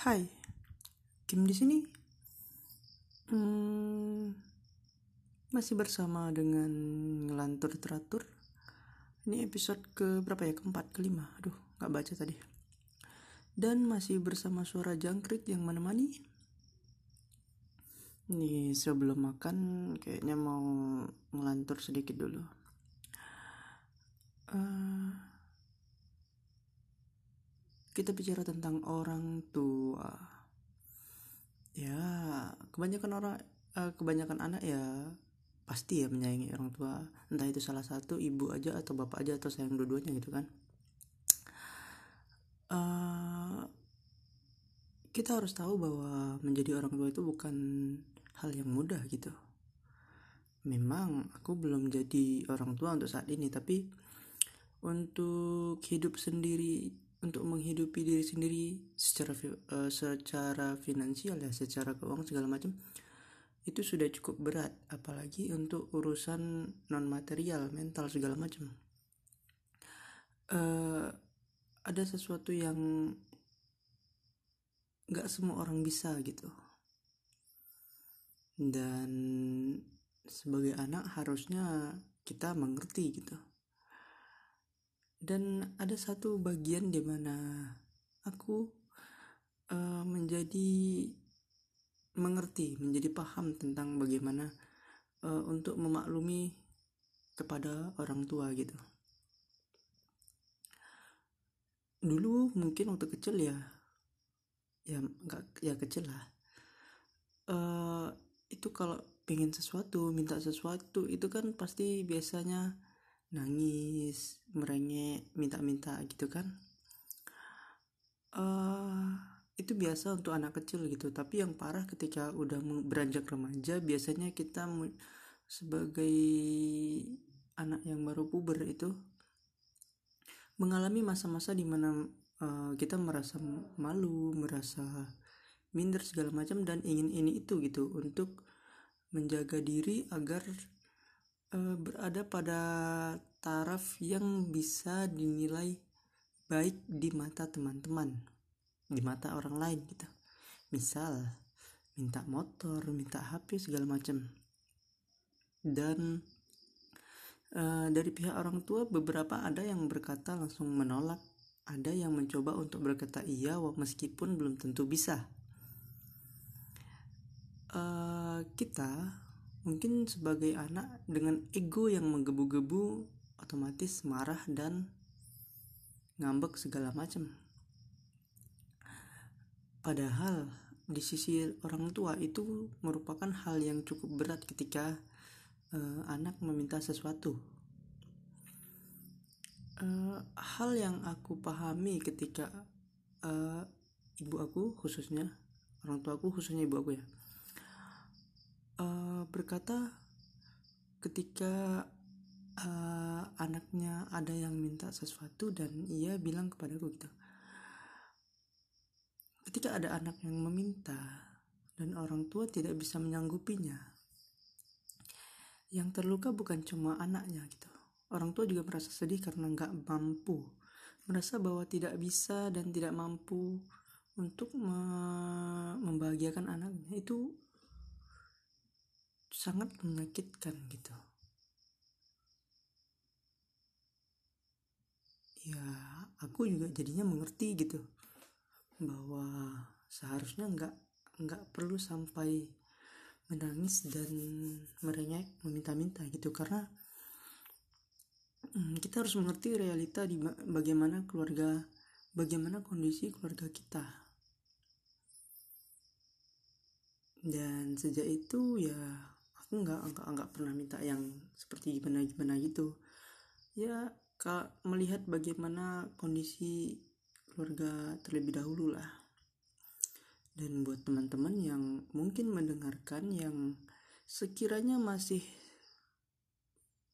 Hai, Kim di sini. Hmm, masih bersama dengan ngelantur teratur. Ini episode ke berapa ya? Keempat, kelima. Aduh, nggak baca tadi. Dan masih bersama suara jangkrik yang menemani. Nih, sebelum makan kayaknya mau ngelantur sedikit dulu. Uh, kita bicara tentang orang tua. Ya kebanyakan orang uh, kebanyakan anak ya pasti ya menyayangi orang tua. Entah itu salah satu ibu aja atau bapak aja atau sayang dua-duanya gitu kan. Uh, kita harus tahu bahwa menjadi orang tua itu bukan hal yang mudah gitu. Memang aku belum jadi orang tua untuk saat ini tapi untuk hidup sendiri untuk menghidupi diri sendiri secara uh, secara finansial ya secara keuangan segala macam itu sudah cukup berat. Apalagi untuk urusan non material mental segala macam. Uh, ada sesuatu yang nggak semua orang bisa gitu. Dan sebagai anak harusnya kita mengerti gitu dan ada satu bagian di mana aku uh, menjadi mengerti menjadi paham tentang bagaimana uh, untuk memaklumi kepada orang tua gitu. Dulu mungkin waktu kecil ya ya nggak ya kecil lah. Uh, itu kalau pengen sesuatu minta sesuatu itu kan pasti biasanya nangis merengek minta-minta gitu kan. Uh, itu biasa untuk anak kecil gitu. Tapi yang parah ketika udah beranjak remaja biasanya kita sebagai anak yang baru puber itu mengalami masa-masa di mana uh, kita merasa malu merasa minder segala macam dan ingin ini itu gitu untuk menjaga diri agar uh, berada pada taraf yang bisa dinilai baik di mata teman-teman, di mata orang lain gitu. Misal minta motor, minta HP segala macam. Dan uh, dari pihak orang tua beberapa ada yang berkata langsung menolak, ada yang mencoba untuk berkata iya meskipun belum tentu bisa. Uh, kita mungkin sebagai anak dengan ego yang menggebu-gebu otomatis marah dan ngambek segala macam padahal di sisi orang tua itu merupakan hal yang cukup berat ketika uh, anak meminta sesuatu. Uh, hal yang aku pahami ketika uh, ibu aku khususnya orang tua aku khususnya ibu aku ya uh, berkata ketika anaknya ada yang minta sesuatu dan ia bilang kepadaku gitu. Ketika ada anak yang meminta dan orang tua tidak bisa menyanggupinya yang terluka bukan cuma anaknya gitu. Orang tua juga merasa sedih karena nggak mampu. Merasa bahwa tidak bisa dan tidak mampu untuk membahagiakan anaknya. Itu sangat menyakitkan gitu ya aku juga jadinya mengerti gitu bahwa seharusnya nggak nggak perlu sampai menangis dan merengek meminta-minta gitu. Karena hmm, kita harus mengerti realita di bagaimana keluarga bagaimana kondisi keluarga kita. Dan sejak itu ya aku nggak nggak nggak pernah minta yang seperti gimana gimana gitu. Ya kak melihat bagaimana kondisi keluarga terlebih dahulu lah. Dan buat teman-teman yang mungkin mendengarkan yang sekiranya masih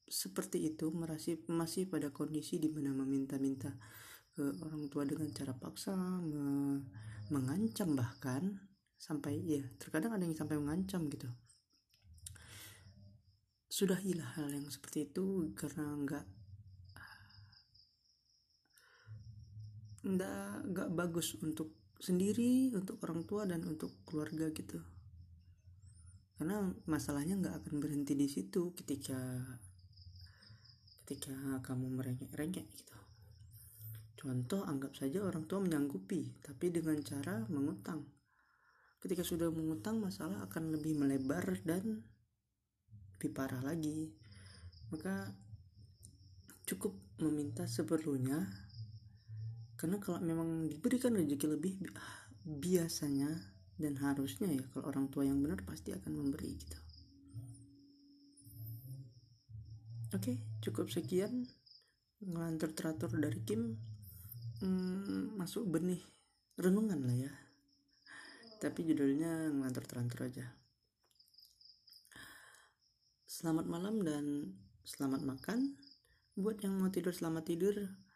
seperti itu masih masih pada kondisi di mana meminta-minta ke orang tua dengan cara paksa me, mengancam bahkan sampai ya terkadang ada yang sampai mengancam gitu. Sudah sudahilah hal yang seperti itu karena nggak nggak nggak bagus untuk sendiri untuk orang tua dan untuk keluarga gitu. Karena masalahnya nggak akan berhenti di situ ketika ketika kamu merengek-rengek gitu. Contoh anggap saja orang tua menyanggupi tapi dengan cara mengutang. Ketika sudah mengutang masalah akan lebih melebar dan lebih parah lagi. Maka cukup meminta seperlunya karena kalau memang diberikan rezeki lebih biasanya dan harusnya ya kalau orang tua yang benar pasti akan memberi gitu. Oke cukup sekian ngelantur teratur dari Kim. Hmm, masuk benih renungan lah ya. Tapi judulnya ngelantur teratur aja. Selamat malam dan selamat makan. Buat yang mau tidur selamat tidur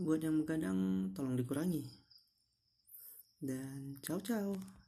buat yang begadang tolong dikurangi. Dan ciao ciao